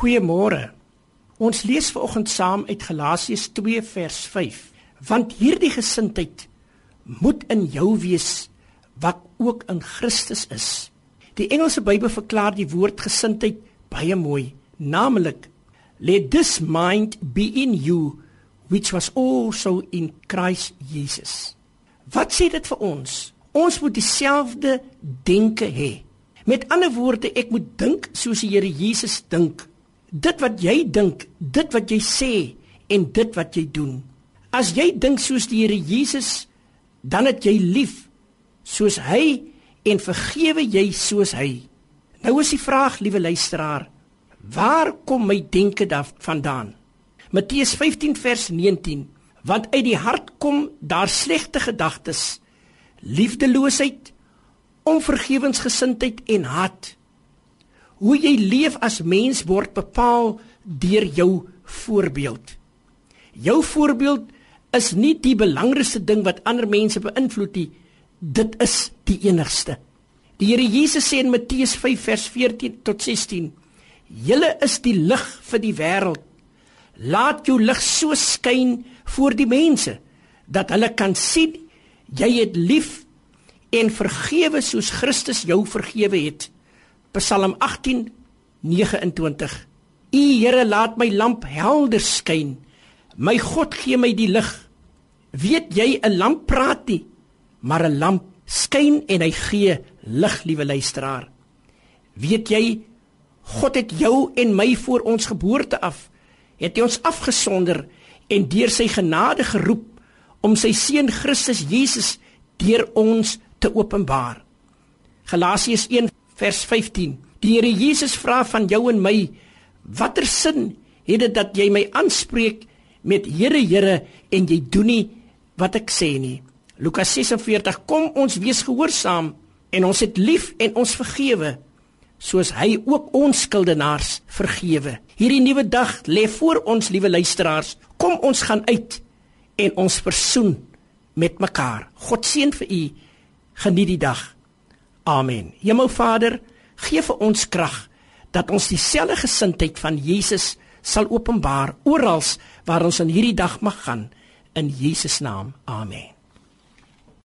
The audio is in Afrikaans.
Goeiemôre. Ons lees vanoggend saam uit Galasiërs 2 vers 5. Want hierdie gesindheid moet in jou wees wat ook in Christus is. Die Engelse Bybel verklaar die woord gesindheid baie mooi, naamlik let this mind be in you which was also in Christ Jesus. Wat sê dit vir ons? Ons moet dieselfde denke hê. Met ander woorde, ek moet dink soos die Here Jesus dink dit wat jy dink, dit wat jy sê en dit wat jy doen. As jy dink soos die Here Jesus, dan het jy lief soos hy en vergewe jy soos hy. Nou is die vraag, liewe luisteraar, waar kom my denke daarvandaan? Matteus 15 vers 19, want uit die hart kom daar slegte gedagtes, liefdeloosheid, onvergewensgesindheid en haat. Hoe jy leef as mens word bepaal deur jou voorbeeld. Jou voorbeeld is nie die belangrikste ding wat ander mense beïnvloed nie. Dit is die enigste. Die Here Jesus sê in Matteus 5 vers 14 tot 16: "Julle is die lig vir die wêreld. Laat jou lig so skyn voor die mense dat hulle kan sien jy het lief en vergewe soos Christus jou vergewe het." Psalm 18 29 U Here laat my lamp helder skyn. My God gee my die lig. Weet jy 'n lamp praat nie, maar 'n lamp skyn en hy gee lig, liewe luisteraar. Weet jy God het jou en my voor ons geboorte af het hy ons afgesonder en deur sy genade geroep om sy seun Christus Jesus deur ons te openbaar. Galasiërs vers 15. Die Here Jesus vra van jou en my: Watter sin het dit dat jy my aanspreek met Here, Here en jy doen nie wat ek sê nie? Lukas 46: Kom ons wees gehoorsaam en ons het lief en ons vergewe soos hy ook ons skuldenaars vergewe. Hierdie nuwe dag lê voor ons, liewe luisteraars. Kom ons gaan uit en ons versoen met mekaar. God seën vir u. Geniet die dag. Amen. Hemelvader, gee vir ons krag dat ons dieselfde gesindheid van Jesus sal openbaar oral waar ons in hierdie dag mag gaan in Jesus naam. Amen.